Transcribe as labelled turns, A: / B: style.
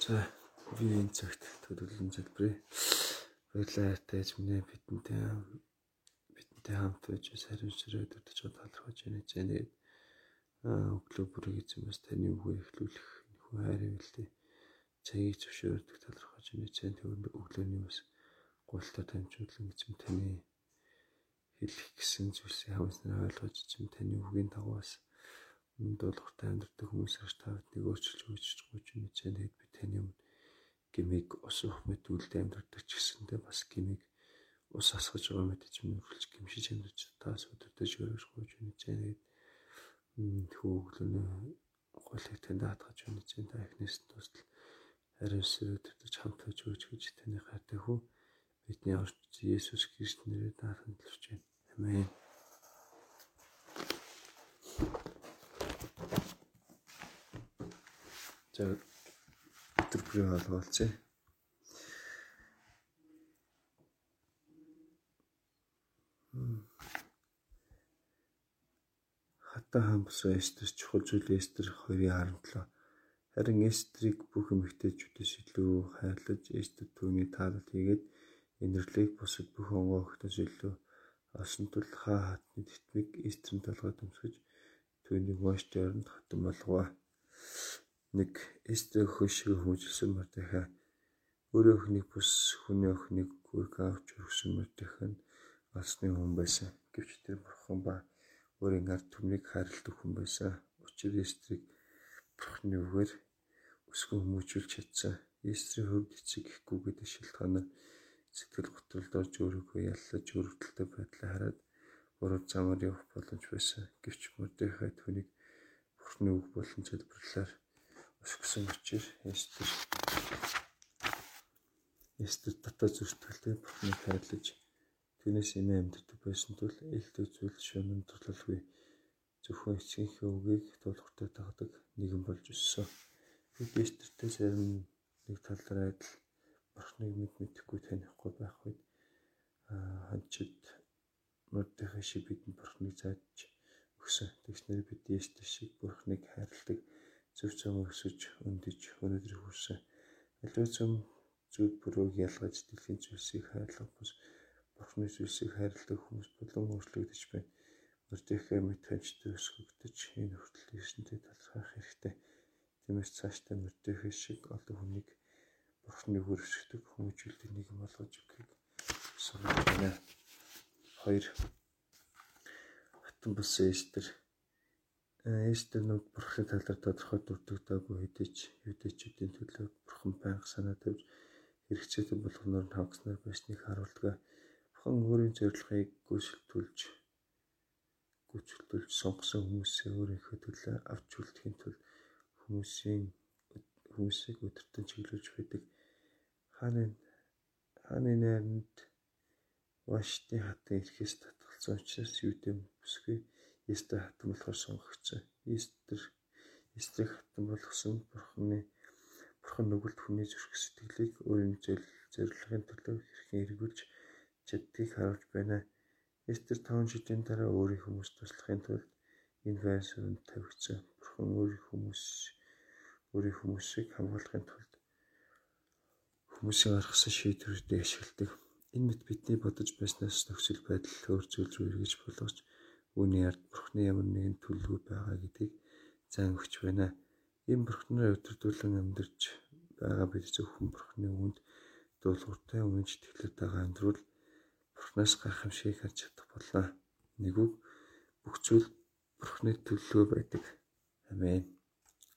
A: За би энэ цагт төлөвлөн залбирая. Баярлалаа эзэмнээ бидэнтэй бидэнтэй хамт байж саримсрээ дутаж талархаж байна. Зэнээд өглөө бүрийг эзэмээс таны үгээр эхлүүлэх нөхөө хайрын үлдээ цагийг зөвшөөрдөг талархаж байна. Төвөнд өглөөний бас гуйлтаа дамжуулан эзэм таны хэлэх гэсэн зүйлсийг хамснаа ойлгож эзэм таны үгийн дагаваас дуулууртай амьдрэх хүмүүс аж та биднийг өөрчилж өгч гүйж мэдсэн тэгээд би таны өмнө гимиг ус уух мэт үлдээ амьдрэх ч гэсэндээ бас гимиг ус асгаж байгаа мэт чинь үргэлж гимшиж амьдарч таас өдөртөж өрөж гүйж мэдсэн тэгээд хөөглөнө голыг танд хатгаж мэдсэн та эхнээс тусдал ариун сүрэ өдөртөж хамт байж өгч гэж таны хайртай хүү бидний орч Есүс Христ нэрээр даатан төлөвч байна. Амен. Өдөр бүрийн олголцъя. Хатан хаан босоо Эстерс чухал зүйл Эстер 2:17. Харин Эстрийг бүх эмэгтэйчүүдээс илүү хайрлаж Эстер түүний таалал хийгээд инэрлийг бусад бүх онгоо охтоос илүү олсон тул хаа хатны тэтмийг Эстерийн толгойд өмсгөж түүнийг маш дөрөнд хатан болгоо нэг эстэ хөшиг хүмүүжсэн Мордехай өөрөө өхнийг бүс хүний өхнийг гүрг авч өргсөн Мордехай нь алсны хүн байсан. Гэвч тэр бурхан ба өөрийн ард түмнийг хайрладаг хүн байсан. Учир эстрийг бурханы үгээр өсгөн хүмүүжүүлж чадсан. Эстрийн хөвд эцэг ихгүй гэдэг шалтгаанаар сэтгэл готролд орж өөрийгөө яллаж өрөвдөлтөй байдлаа хараад буруу замаар явах боломж байсан. Гэвч Мордехай түүнийг бурханы үг болон залбирлаар өсгсөн учраас Эстер Эстер дотоод зүртгэлтэй Бурхныг хайрлаж түүнээс эмээ амьддаг байсан тул ээлтэй зүйл шөнөн турлалгүй зөвхөн эцгийнхээ үгийг тулгуртай тагдаг нэгэн болж өссөн. Бид Эстертэй зарим нэг талаар адил Бурхныг мэд мэдэхгүй танихгүй байх үед ханчид Мордехай шиг бидэнд Бурхныг зааж өгсөн. Тэгснээр бид Эстер шиг Бурхныг хайрладаг зөв зам өсөж өндөж өнөөдрийг хүрсэн. Аливаа зам зүг бүрөөг ялгаж дэлхийн зүйлсийг хайрлах бус Бурхны зүйлсийг хайрладаг хүмүүс болон өөрчлөгдөж байна. Мөрдөхөө мэд ханчтай өсгөгдөж энэ хүртэл ирсэнтэй талархах хэрэгтэй. Тиймээс цаашдаа мөрдөхөө шиг олон хүнийг Бурхны хүршигдэг хүмүүжүүлдэг нэг юм болгож өгөхийг сургаж байна. 2 Хатан бус эстер Эстэнүүд бурхны талаар тодорхой дурддагдаагүй хэдий ч юудэчүүдийн төлөө бурхан байнга санаа тавьж хэрэгцээтэй болгоноор нь хавгаснаар байсныг харуулдаг. Бурхан өөрийн зорилгыг гүйцэлдүүлж гүйцэлдүүлж сонгосон хүмүүсээ өөрийнхөө төлөө авч үлдэхийн тулд хүмүүсийн хүмүүсийг өдөртөн чиглүүлж байдаг. Хааны хааны найранд Вашны хатан ирэхээс татгалзсан учраас юудэм бүсгүй Эстер хатан болохоор сонгогдсон. Эстер Эстрийг хатан болгосон бурхны бурхан нүгэлт хүний зүрх сэтгэлийг өөрийн зорилгын төлөө хэрхэн эргүүлж чаддгийг харуулж байна. Эстер 5 жилийн дараа өөрийн хүмүүст туслахын тулд энэ байр суурьнд тавигдсан. Бурхан өөрийн хүмүүс өөрийн хүмүүсийг хамгаалахын тулд хүмүүсийн гаргасан шийдвэрүүдийг ашигладаг. Энэ мэт бидний бодож байснаас нөхцөл байдал өөр зүйл рүү эргэж болгож Үүний ард Бурхны ямар нэгэн төлөв байгаа гэдгийг зан өгч байна. Ийм Бурхнаар өдөрдүүлэн амьдарч байгаа бид зөвхөн Бурхны үгэнд дуулууртай үнэн сэтгэлээр байгаа амьдрал Бурхнаас гайхамшиг харж чадах болно. Нэгүг бүх зүйл Бурхны төлөө байдаг. Амен.